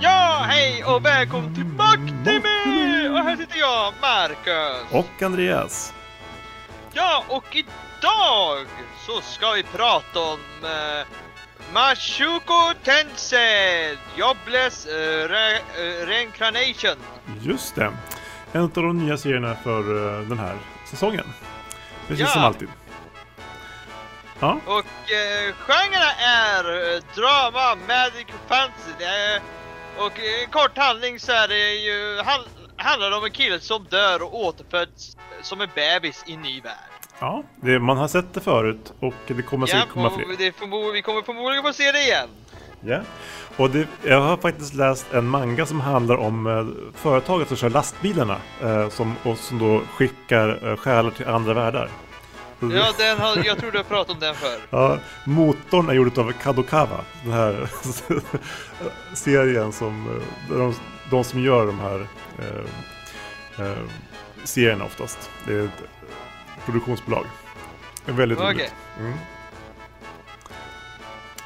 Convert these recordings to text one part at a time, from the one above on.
Ja, hej och välkommen till Maktimi! Och här sitter jag, Marcus. Och Andreas. Ja, och idag så ska vi prata om uh, Mashuko Tensei, Jobless uh, re uh, Reincarnation. Just det. En av de nya serierna för uh, den här säsongen. Precis Ja. som alltid. Ja, Och uh, genrerna är eh, drama, magic, fantasy. Och i kort handling så är det ju, han, handlar det om en kille som dör och återföds som en bebis i en ny värld. Ja det, man har sett det förut och det kommer säkert komma fler. förmo- vi kommer förmodligen få se det igen. Ja. Och det, jag har faktiskt läst en manga som handlar om eh, företaget som kör lastbilarna eh, som, och som då skickar eh, själar till andra världar. Ja, den har, jag tror du har pratat om den förr. Ja, motorn är gjord av Kadokawa. Den här serien som eh, de, de som gör de här eh, eh, serierna oftast. Det är produktionsbolag. Väldigt Okej. roligt. Mm.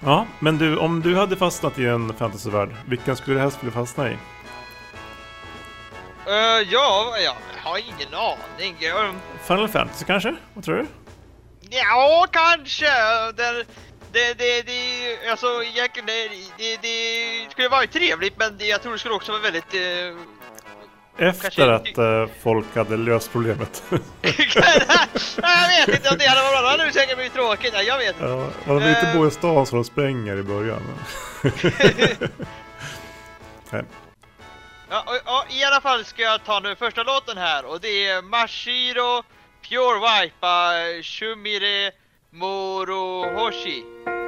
Ja, men du, om du hade fastnat i en fantasyvärld, vilken skulle du helst vilja fastna i? Uh, ja, ja, jag har ingen aning. Final Fantasy kanske? Vad tror du? ja, kanske. Det, det, det, det, alltså det, det, det skulle vara trevligt men jag tror det skulle också vara väldigt... Uh, Efter att eh, folk hade löst problemet. jag vet inte om det hade varit bra, då hade det säkert blivit tråkigt. Ja, Jag vet inte. Ja, man vill inte Eh. bo i stan så de spränger i början. Nej. Ja, och, och, I alla fall ska jag ta nu första låten här och det är Mashiro Pure Wipa Shumire Morohoshi.「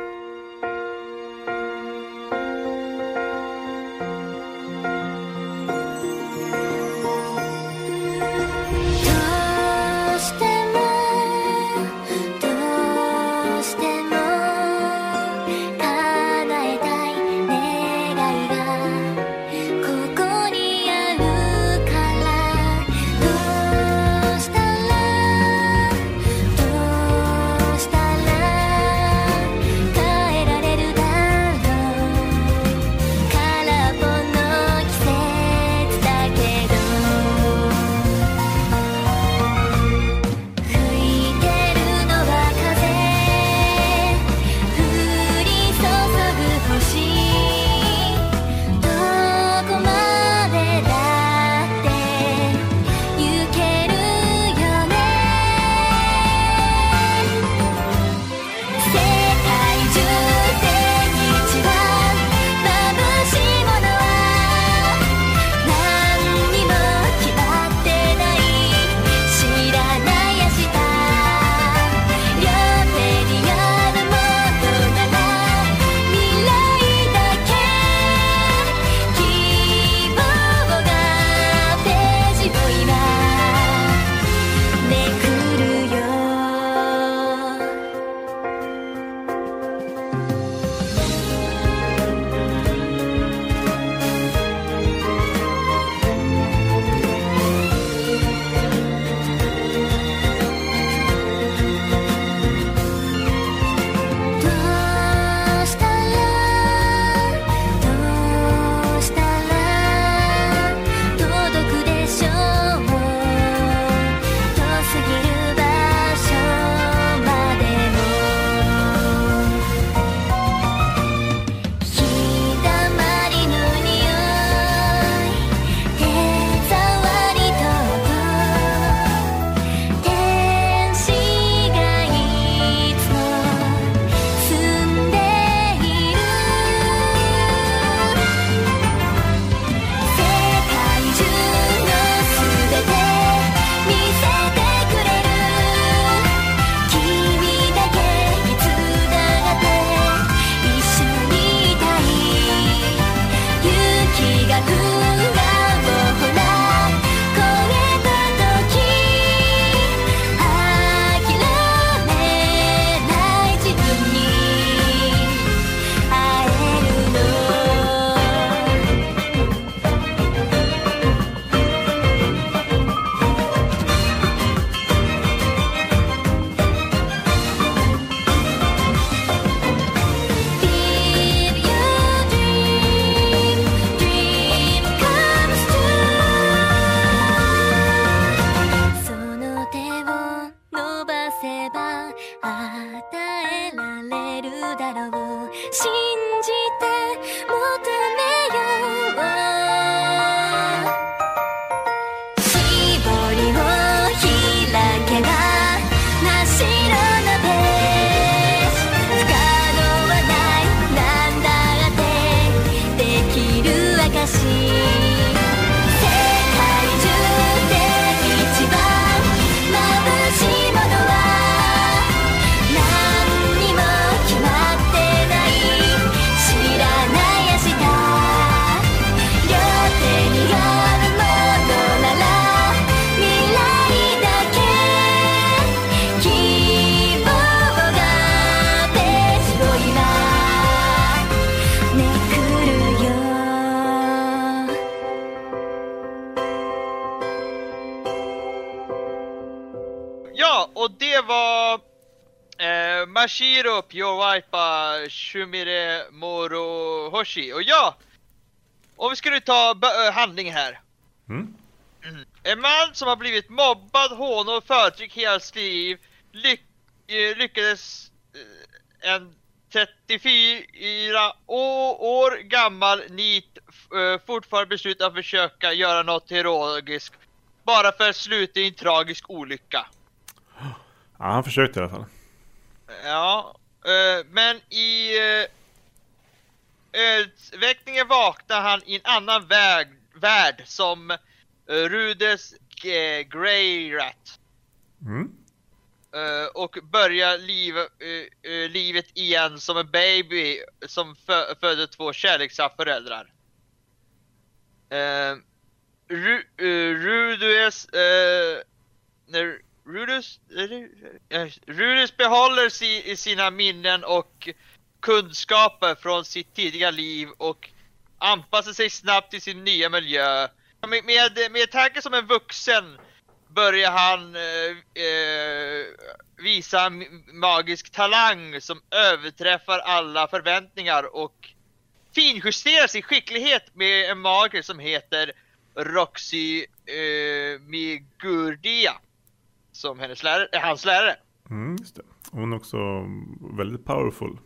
Mashiro Pyowaipa Shumire Morohoshi. Och ja, om vi skulle ta handling här. Mm. En man som har blivit mobbad, hånad och förtryckt hela sitt liv lyck eh, lyckades eh, en 34 å- år gammal nit eh, fortfarande besluta att försöka göra något heroiskt bara för att sluta i en tragisk olycka. Ja, han försökte i alla fall. Ja, eh, men i uh, ödsväckningen vaknar han i en annan väg, värld som uh, Rudes Grey Rat. Mm. Eh, och börjar liv, eh, eh, livet igen som en baby som fö födde två kärleksfulla föräldrar. Ru, Rudus, uh, när Rudus, eh, Rudus behåller si, sina minnen och kunskaper från sitt tidiga liv och anpassar sig snabbt till sin nya miljö. Med, med, med tanke som en vuxen börjar han eh, eh visa magisk talang som överträffar alla förväntningar och finjusterar sin skicklighet med en magiker som heter Roxy eh, Migurdia. Som hennes lärare, eh, hans lärare. Mm, just det. Hon är också väldigt powerful.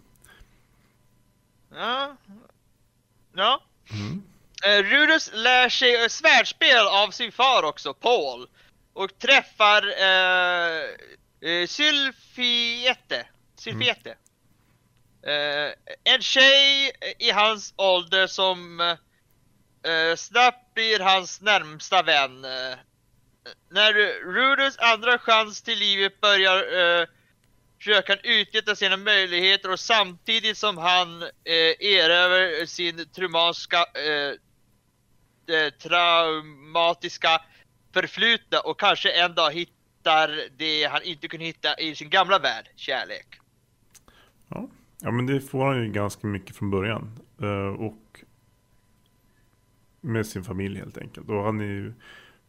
Ja. Ja. Mm. Eh, Rudus lär sig eh, svärdspel av sin far också, Paul. Och träffar eh, eh, Sylfiete. Sylfiete. Eh, en tjej i hans ålder som eh, snabbt blir hans närmsta vän. När Rudus andra chans till livet börjar eh, försöker han utnyttja sina möjligheter och samtidigt som han eh, erövrar sin traumatiska, eh, eh, traumatiska förflutna och kanske en dag hittar det han inte kunde hitta i sin gamla värld, kärlek. Ja. ja, men det får han ju ganska mycket från början. Eh, och med sin familj helt enkelt. Och han är ju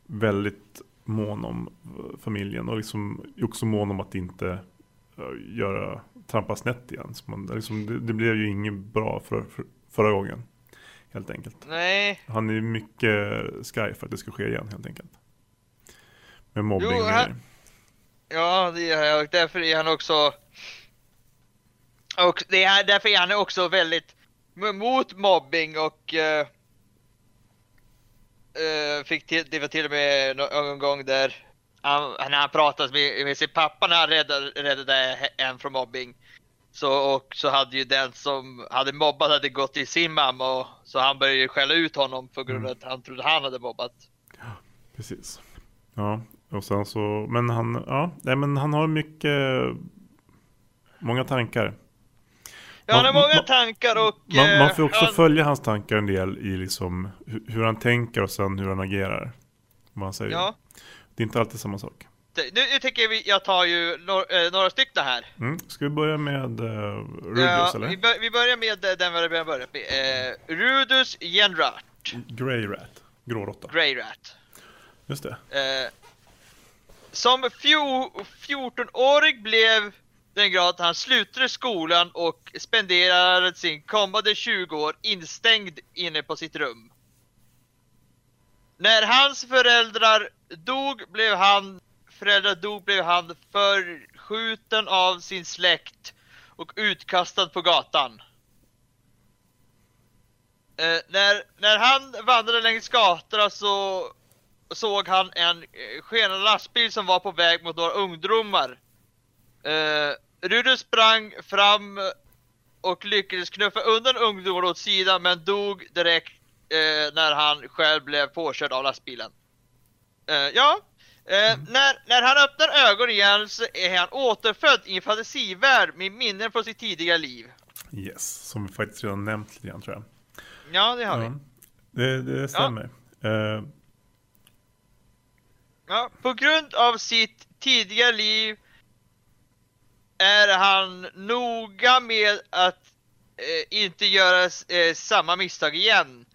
väldigt mån om eh, familjen och liksom också mån om att inte eh, göra trampa snett igen. Så man, liksom, det, det blev ju inget bra för, för, förra gången. Helt enkelt. Nej, Han är mycket sky för att det ska ske igen helt enkelt. Med mobbing Jo, han- ja det är jag. Därför är han också... Och det är, därför är han också väldigt mot mobbing och... eh, eh, fick till, det var till och med någon gång där han, när han pratade med, med sin pappa när han räddade, räddade en från mobbing. Så, och så hade ju den som hade mobbat hade gått till sin mamma och så han började ju skälla ut honom på grund av att han trodde han hade mobbat. Precis. Ja, och sen så, men han, ja, nej, men han har mycket, många tankar. Ja, han har många man- tankar och... Man, eh, man får också han, följa hans tankar en del i liksom hur, han tänker och sen hur han agerar. Vad han säger. Ja, Det är inte alltid samma sak. nu, nu tänker vi, jag tar ju några, eh, några stycken här. Mm. Ska vi börja med uh, Rudus Ja, eller? vi, bör, vi börjar med eh, den vi börjar börja med. Eh, Rudus Genrat, Grey Rat, gråråtta. Grey Rat. Just det. Eh, som fjo, 14-årig blev den grad att han slutade skolan och spenderade sin kommande 20 år instängd inne på sitt rum. När hans föräldrar dog blev han föräldrar dog blev han förskjuten av sin släkt och utkastad på gatan. Eh, när, när han vandrade längs gatorna så såg han en eh, skenande lastbil som var på väg mot några ungdomar. Eh, Rudolf sprang fram och lyckades knuffa undan ungdomarna åt sidan men dog direkt eh, när han själv blev påkörd av lastbilen. Eh, ja, eh, när, när han öppnar ögonen igen så är han återfödd i en fantasivärld med minnen från sitt tidigare liv. Yes, som vi faktiskt redan nämnt lite grann tror jag. Ja, det har vi. Ja, det, det stämmer. Eh, Ja, på grund av sitt tidigare liv är han noga med att eh, inte göra eh, samma misstag igen.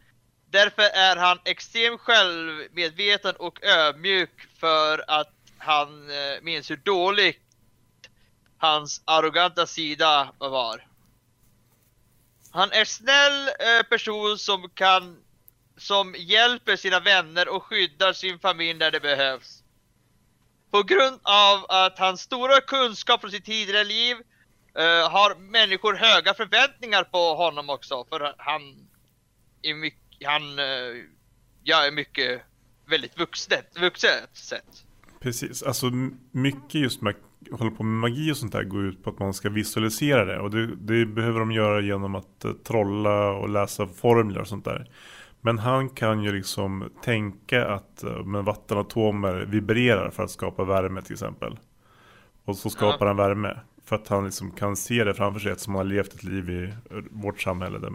Därför är han extremt självmedveten och ödmjuk för att han eh, minns hur dåligt hans arroganta sida var. Han är snäll eh, person som kan som hjälper sina vänner och skyddar sin familj när det behövs. På grund av att hans stora kunskap från sitt tidigare liv uh, har människor höga förväntningar på honom också för han är mycket, han eh, jag gör mycket väldigt vuxet, vuxet sätt. Precis, alltså mycket just med håller på med magi och sånt där går ut på att man ska visualisera det. Och det, det behöver de göra genom att eh, trolla och läsa formler och sånt där. Men han kan ju liksom tänka att eh, men vattenatomer vibrerar för att skapa värme till exempel. Och så skapar han värme. För att han liksom kan se det framför sig eftersom han har levt ett liv i eh, vårt samhälle. Där,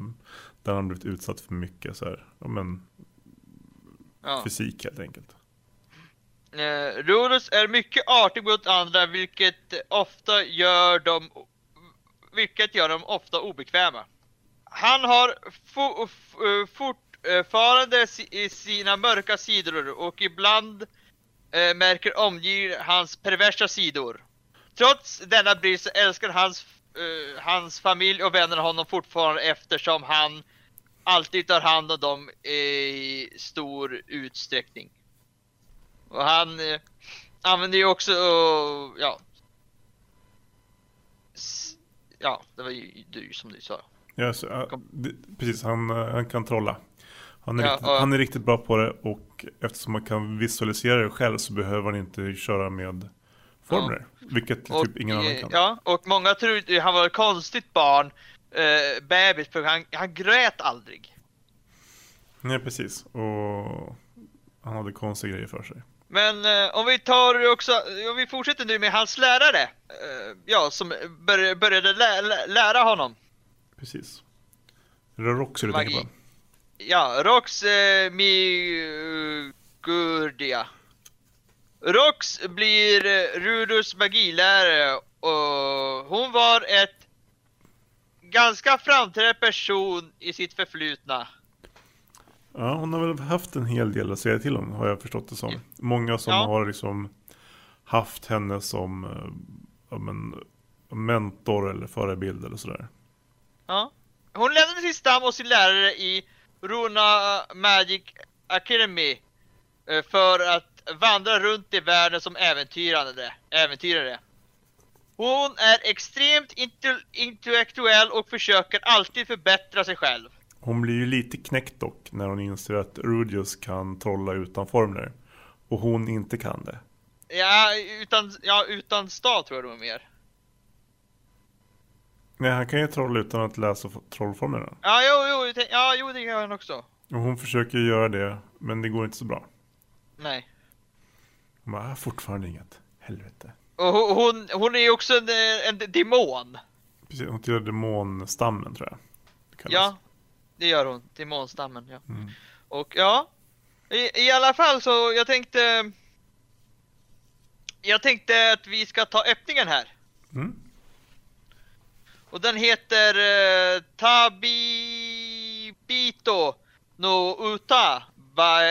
där han har blivit utsatt för mycket så här, ja, men, Ja. fysik helt enkelt. Eh, Rudolf är mycket artig mot andra vilket ofta gör dem vilket gör dem ofta obekväma. Han har fo- f- eh, fortfarande si- i sina mörka sidor och ibland eh, märker omgivningen hans perversa sidor. Trots denna brist så älskar hans, eh, hans familj och vänner honom fortfarande eftersom han alltid tar hand om dem i stor utsträckning. Och han eh, använder ju också, eh, ja. S- Ja, det var ju du som du sa. Kom. det, precis, han, han kan trolla. Han är, Ja, riktigt, och- han är riktigt bra på det och eftersom man kan visualisera det själv så behöver han inte köra med formler. Vilket Och, typ ingen annan eh, kan. Ja, och många trodde han var ett konstigt barn, eh, bebis, för han, han grät aldrig. Nej, precis. Och han hade konstiga grejer för sig. Men eh, om vi tar också, om vi fortsätter nu med hans lärare, eh, ja, som bör, började lä, lä, lära honom. Precis. Är det Roxy du tänker på? Ja, Rox eh, Migurdia. Rox blir eh, Rudus magilärare och hon var ett ganska framträdande person i sitt förflutna. Ja, hon har väl haft en hel del att säga till om, har jag förstått det som. Många som Ja. har liksom haft henne som eh, ja, men, mentor eller förebild eller sådär. Ja. Hon lämnade sin stam och sin lärare i Runa Magic Academy eh, för att vandra runt i världen som äventyrare. äventyrare. Hon är extremt inte- intellektuell och försöker alltid förbättra sig själv. Hon blir ju lite knäckt dock när hon inser att Rudius kan trolla utan formler. Och hon inte kan det. Ja, utan, ja, utan stav tror jag det var mer. Nej, han kan ju trolla utan att läsa trollformlerna. Ja, jo, jo, ja, jo det gör han också. Och hon försöker göra det, men det går inte så bra. Nej. Hon bara, "Ah, fortfarande inget. Helvete. Och hon, hon, hon är ju också en, en demon. Precis, hon tillhör demonstammen tror jag. det. Ja, det gör hon. Demonstammen, ja. Mm. Och ja, i, i alla fall så jag tänkte... Jag tänkte att vi ska ta öppningen här. Mm. Och den heter eh, Tabibito no Uta by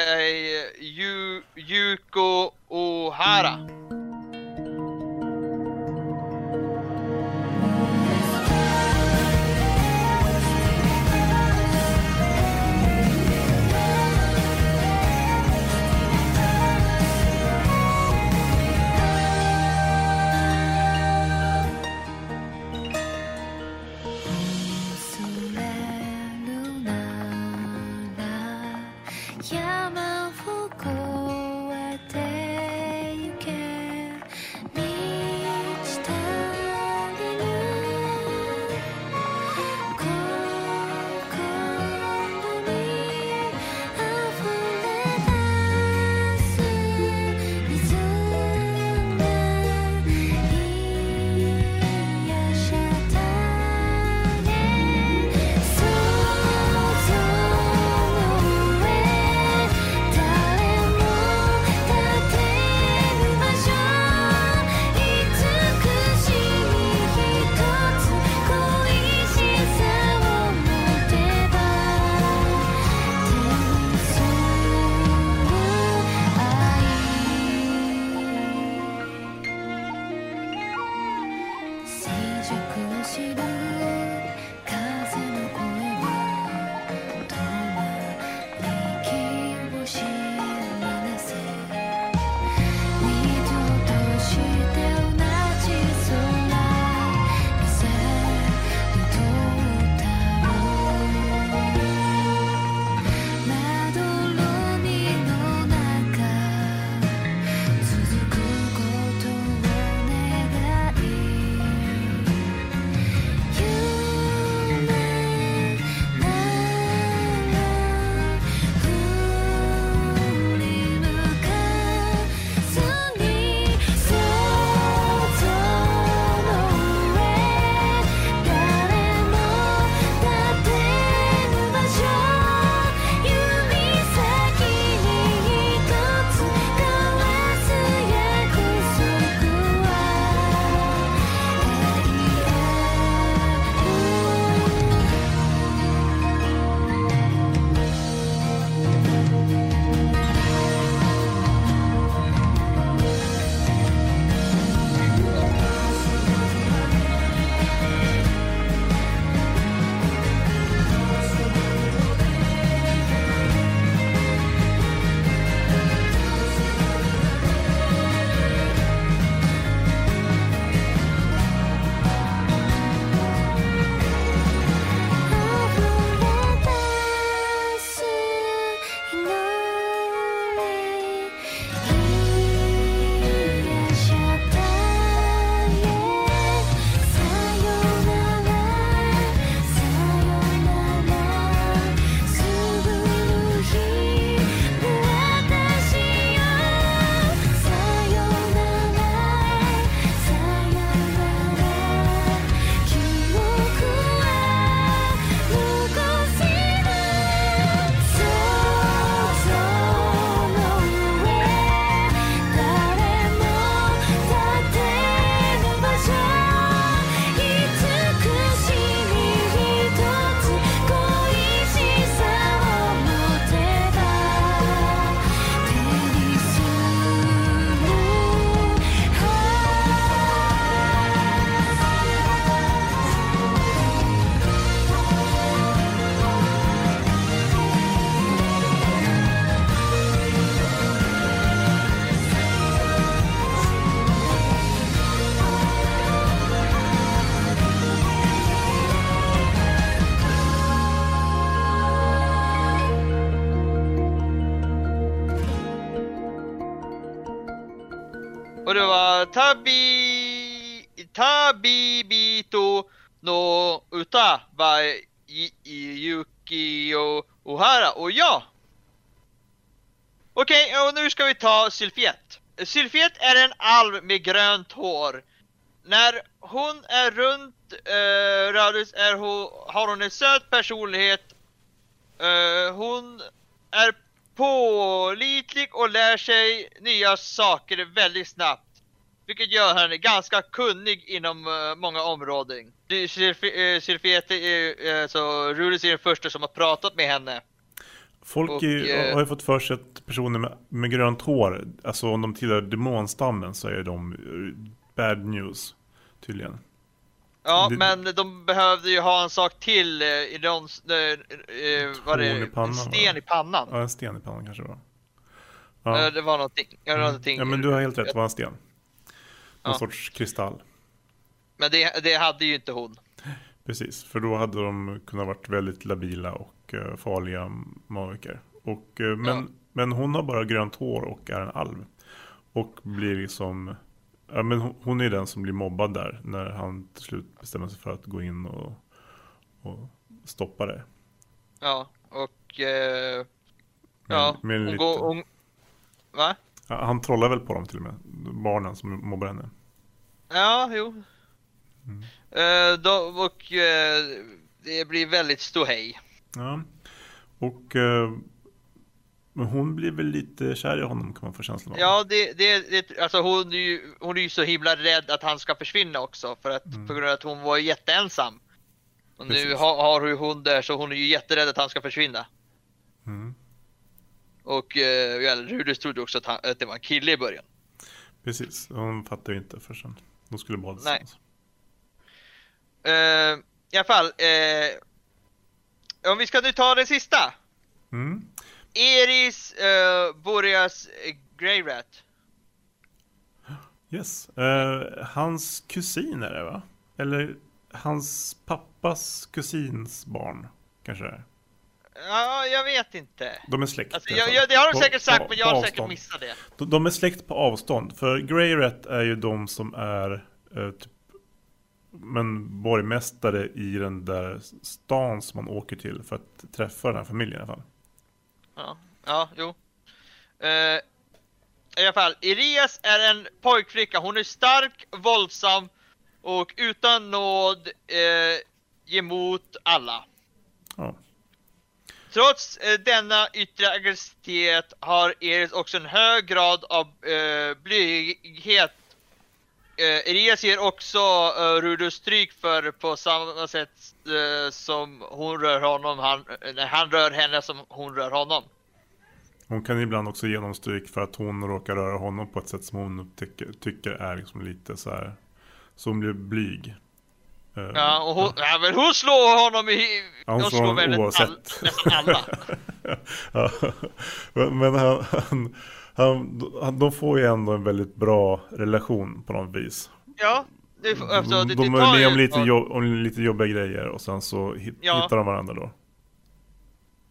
Yu, Yuko Ohara. Tabibito no Uta by Yuki Ohara. Och ja! Okej, och nu ska vi ta Sylfiet. Sylfiet är en alv med grönt hår. När hon är runt eh, uh, Radus är hon, har hon en söt personlighet. Uh, hon är pålitlig och lär sig nya saker väldigt snabbt. Vilket gör henne ganska kunnig inom eh, många områden. Sylfiet är uh, så Rudis är den första som har pratat med henne. Folk Och, är, har ju fått för sig att personer med, med grönt hår, alltså om de tillhör demonstammen så är de bad news. Tydligen. Ja, Det- men de behövde ju ha en sak till i de, uh, vad det, i pannan, en va? sten i pannan. Ja, en sten i pannan kanske det var. Ja. Det var någonting. Ja, någonting. ja, men du har helt rätt, det var en sten. Någon Ja. sorts kristall. Men det, det hade ju inte hon. Precis, för då hade de kunnat varit väldigt labila och eh, farliga magiker. Och, eh, men, Ja. men hon har bara grönt hår och är en alv. Och blir liksom, ja, men hon, hon är den som blir mobbad där när han till slut bestämmer sig för att gå in och, och stoppa det. Ja, och... Eh, Men- ja, men hon lite- går... Hon, va? Ja, Han trollar väl på dem till och med, barnen som mobbar henne. Ja, jo. Mm. Eh, då, och eh, det blir väldigt ståhej. Ja. Och men hon blir väl lite kär i honom kan man få känslan av. Ja, det, det, det alltså hon är, ju, hon är ju så himla rädd att han ska försvinna också för att Mm. på grund av att hon var jätteensam. Och nu Precis. har, har ju hon där så hon är ju jätterädd att han ska försvinna. Mm. Och eh, ja, Rudis trodde också att, han, att det var en kille i början. Precis, hon fattar ju inte för sen. De skulle Nej. tillsammans. Eh, I alla fall, eh, om vi ska nu ta den sista. Mm. Eris eh, Boreas eh, Grey Rat. Yes. Eh, hans kusin är det va? Eller hans pappas kusins barn kanske det är. Ja, jag vet inte. De är släkt. Alltså, jag, jag, det har de På- säkert sagt, på- men jag har säkert missat det. De, de är släkt på avstånd. För Grey Rat är ju de som är eh, typ, men borgmästare i den där stan som man åker till för att träffa den här familjen i alla fall. Ja, ja jo. Eh, I alla fall, Elias är en pojkflicka. Hon är stark, våldsam och utan nåd eh, emot alla. Ja. Trots eh, denna yttre aggressivitet har Eris också en hög grad av eh, blyghet. Eh, Elias ger också eh, Rudolf stryk för på samma sätt eh, som hon rör honom, han, eh, när han rör henne som hon rör honom. Hon kan ibland också ge honom stryk för att hon råkar röra honom på ett sätt som hon tycker, tycker är liksom lite så här. Så hon blir blyg. Eh, Ja, och hon, ja, men hon slår honom i... Ja, hon slår honom väldigt oavsett. all- nästan alla. ja, men men han, han, han, de får ju ändå en väldigt bra relation på något vis. Ja, det, alltså, det, de det är med om lite, jobb, om lite jobbiga grejer och sen så hit, Ja. hittar de varandra då.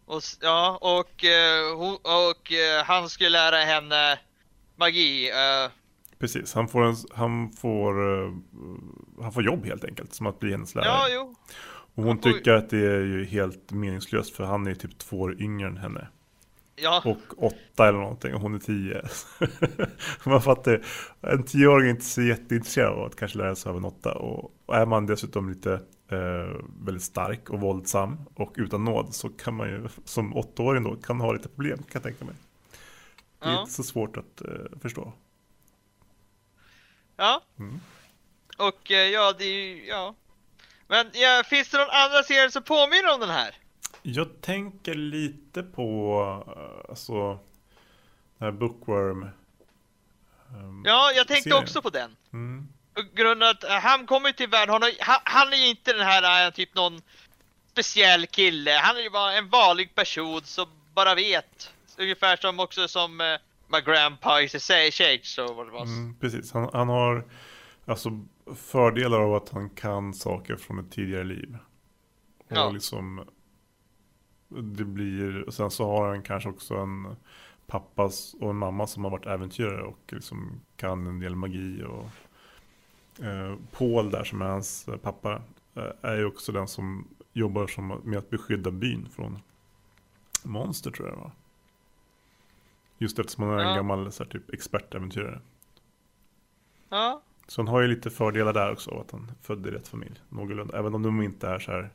Och, ja, och, eh, hon, och eh, han skulle lära henne magi. Precis, han får, en, han, får, han får jobb helt enkelt som att bli hennes lärare. ja, jo. och hon får- tycker att det är ju helt meningslöst för han är typ två år yngre än henne. Ja, Och åtta eller någonting och hon är tio. man fattar En tioåring är inte så jätteintresserad av att kanske lära sig av en åtta. Och, och är man dessutom lite eh, väldigt stark och våldsam och utan nåd så kan man ju som åttaåring då kan ha lite problem kan jag tänka mig. Det är Ja. inte så svårt att eh, förstå. ja. Mm. Och eh, ja, det är ju, ja. Men ja, finns det någon andra serie som påminner om den här? Jag tänker lite på eh, alltså den här Bookworm. ehm, Ja, jag tänkte serien. också på den. Mm. På grund av att eh, han kommer till världen, han, han, är ju inte den här typ någon speciell kille. Han är ju bara en vanlig person som bara vet. Ungefär som också som uh, My Grandpa is a shake, så vad det var. Mm, precis, han, han har alltså fördelar av att han kan saker från ett tidigare liv. Och Ja. liksom det blir, och sen så har han kanske också en pappa och en mamma som har varit äventyrare och liksom kan en del magi. Och eh, Paul där som är hans eh, pappa eh, är ju också den som jobbar som, med att beskydda byn från monster tror jag var. Just eftersom han är en Ja. gammal så här, typ expertäventyrare. Ja, Så han har ju lite fördelar där också av att han är född i rätt familj. Någorlunda. Även om de inte är så här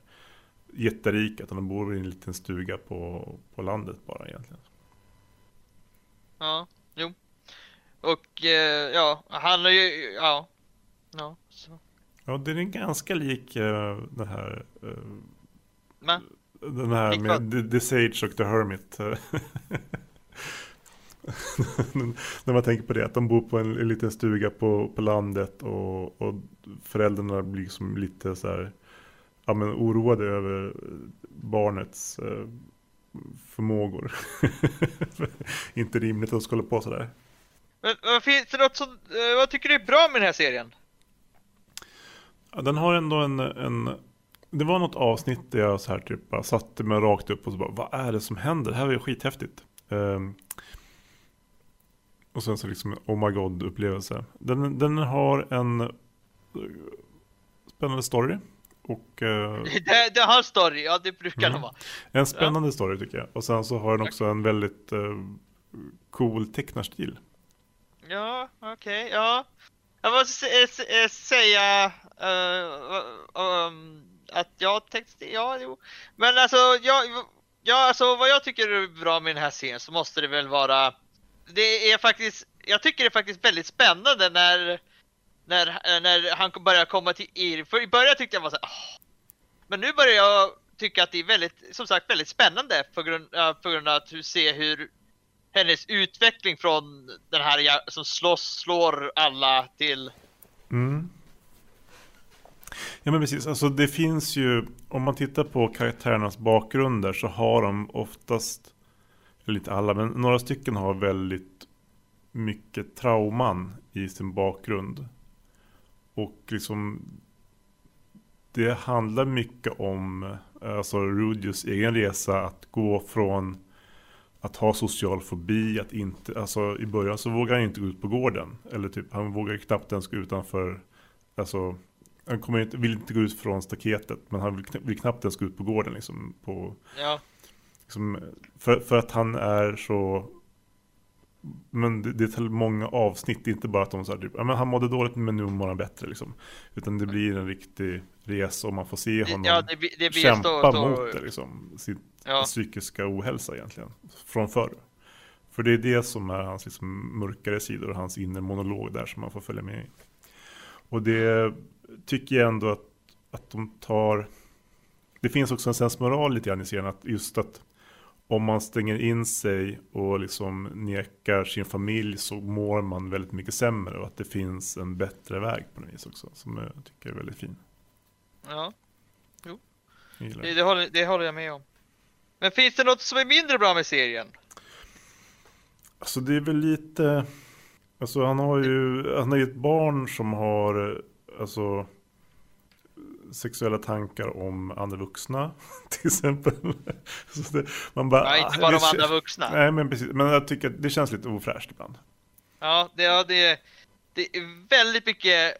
jätterika. Utan de bor i en liten stuga på, på landet bara egentligen. ja, jo. Och eh, ja, han är ju, ja. Ja, så. Ja, det är ganska lik eh, den här, eh, Men, den här med the Sage och The Hermit. När man tänker på det, att de bor på en, en liten stuga på, på landet och, och föräldrarna blir liksom lite så här, ja, men oroade över barnets eh, förmågor. Inte rimligt att skulle på sådär. men vad finns det något som, eh, vad tycker du är bra med den här serien? Ja, den har ändå en, en... Det var något avsnitt där jag så här typ bara satte mig rakt upp och så bara Vad är det som händer? Det här var ju skithäftigt. Ehm, och sen så liksom Oh my god upplevelse. Den, den har en eh, spännande story. Och eh, Det, det har story, ja det brukar Mm. de vara. en spännande story tycker jag. Och sen så har den också en väldigt eh, cool tecknarstil. Ja, okej, ja. Jag måste sä- sä- säga eh, um, att jag tänkte, ja, jo. Men alltså, jag, ja, alltså vad jag tycker är bra med den här serien så måste det väl vara, det är faktiskt, jag tycker det är faktiskt väldigt spännande när, när, eh, när han börjar komma till er. För i början tyckte jag var så här, Men nu börjar jag tycka att det är väldigt, som sagt, väldigt spännande på grund, på grund av att du ser hur hennes utveckling från den här som slåss, slår alla till... Mm. Ja men precis, alltså det finns ju, om man tittar på karaktärernas bakgrunder så har de oftast, eller inte alla, men några stycken har väldigt mycket trauman i sin bakgrund. Och liksom, det handlar mycket om, alltså Rudius egen resa att gå från att ha social fobi, att inte, alltså i början så vågar han inte gå ut på gården. Eller typ, han vågar knappt ens gå utanför, alltså han kommer inte, vill inte gå ut från staketet, men han vill, vill knappt ens gå ut på gården liksom. På, Ja, liksom för, för att han är så, men det, det tar många avsnitt, det är inte bara att de så här, typ, ja, men han mådde dåligt men nu mår han bättre liksom. Utan det blir en riktig resa och man får se honom ja det, det kämpa stå, stå, mot det liksom. Sin Ja, psykiska ohälsa egentligen. Från förr. För det är det som är hans liksom, mörkare sidor hans inre monolog där som man får följa med i. Och det tycker jag ändå att, att de tar... Det finns också en sensmoral lite grann i serien att just att om man stänger in sig och liksom nekar sin familj så mår man väldigt mycket sämre och att det finns en bättre väg på något vis också som jag tycker är väldigt fin. ja gillar det, det, håller, det håller jag med om. Men finns det något som är mindre bra med serien? Alltså det är väl lite... Alltså han har ju, han har ju ett barn som har alltså sexuella tankar om andra vuxna till exempel. Det, man bara, Ja, inte ah, bara de andra vuxna. Nej men precis, men jag tycker att det känns lite ofräscht ibland. Ja, det, ja, det, det är väldigt mycket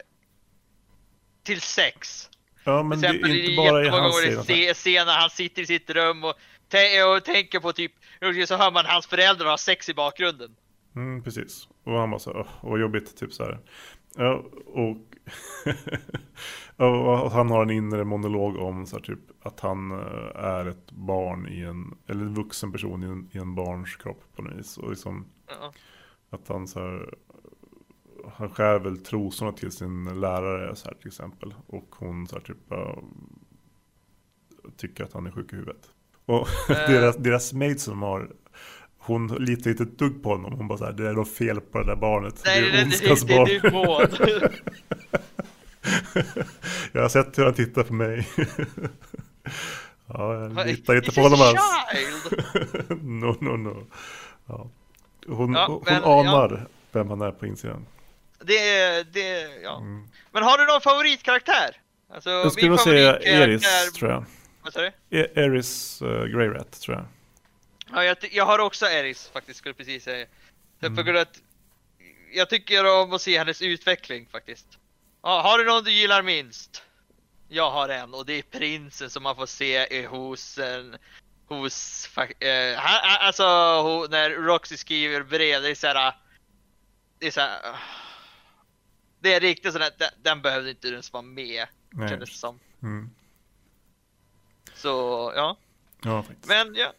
till sex. Ja men det är inte bara i hans scen. se- scen när han sitter i sitt rum och, och tänker på typ, så hör man hans föräldrar ha sex i bakgrunden. Mm, precis. Och han bara så "Åh, vad jobbigt, typ så här. Ja, och, och han har en inre monolog om så här, typ att han eh, är ett barn i en, eller en vuxen person i en, i en barns kropp på något vis. Och liksom Ja. att han så här, han skär väl trosorna till sin lärare så här till exempel. Och hon så här typ bara tycker att han är sjuk i huvudet. Och Eh. deras, deras maid som har hon litar inte ett dugg på honom. Hon bara så här, det är något fel på det där barnet. Nej, det är det, ondskans det, det, barn. det är. Jag har sett hur han tittar på mig. ja, jag litar inte på honom alls. no, no, no. Ja. Hon, Ja, hon men, anar vem han är på insidan. Det är, det, ja. Mm. Men har du någon favoritkaraktär? Alltså, Jag skulle nog säga Eris, tror jag. Vad sa du? E- Eris uh, Grey Rat, tror jag. Ja, jag, jag har också Eris faktiskt, skulle precis säga. Mm. Därför att jag tycker om att se hennes utveckling faktiskt. Ja, har du någon du gillar minst? Jag har en och det är prinsen som man får se hos en hos, eh, han, alltså ho, när Roxy skriver brev, det är såhär, det är såhär, det är riktigt sådär, den, den behövde inte ens vara med, Nej. kändes det som. Mm. Så, ja. ja Men ja,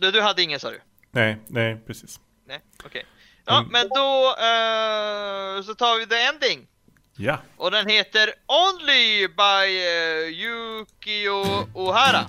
du, du hade ingen sa du? Nej, nej precis. Nej, okej. Okay. Ja, mm. men då uh, så tar vi the ending. Ja. Och den heter Only by uh, Yukio Ohara.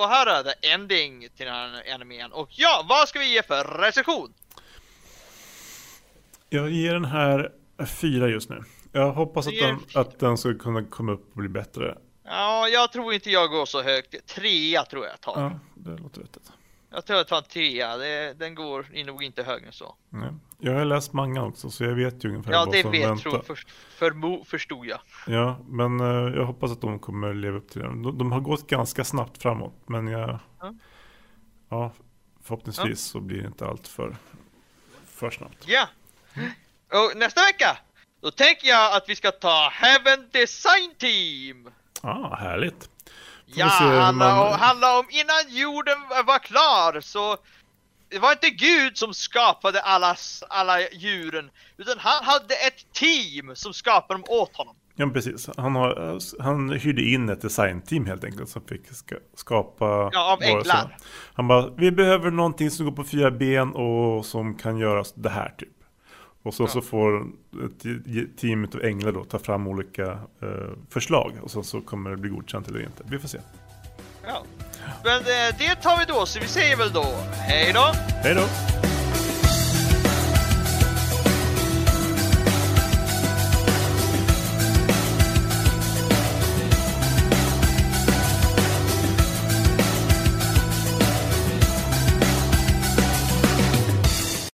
och här är det ending till den här animen. Och ja, vad ska vi ge för recension? Jag ger den här fyra just nu. Jag hoppas att den, att den ska kunna komma upp och bli bättre. Ja, jag tror inte jag går så högt. Trea tror jag tar. Ja, det låter vettigt. Jag tror jag tar en trea, det, den går nog inte högre än så. Nej. Jag har läst manga också så jag vet ju ungefär Ja, vad det som vet, väntar. tror, för, förmo, förstod jag. Ja, men eh, jag hoppas att de kommer leva upp till det. De, de har gått ganska snabbt framåt, men jag... Ja. Ja, förhoppningsvis så blir det inte allt för, för snabbt. Ja! Och nästa vecka, då tänker jag att vi ska ta Heaven Design Team! Ah, härligt. Ja, handlar, man- om, handlar om innan jorden var klar så det var inte Gud som skapade alla, alla djuren utan han hade ett team som skapade dem åt honom. Ja, precis. Han, har, han hyrde in ett designteam helt enkelt som fick ska, skapa... Ja, av änglar. Han bara, vi behöver någonting som går på fyra ben och som kan göra det här typ. Och så, Ja. så får ett team av änglar då ta fram olika eh, förslag och sen så kommer det bli godkänt eller inte. Vi får se. Ja. Men eh, det tar vi då, så vi säger väl då hej då! Hej då!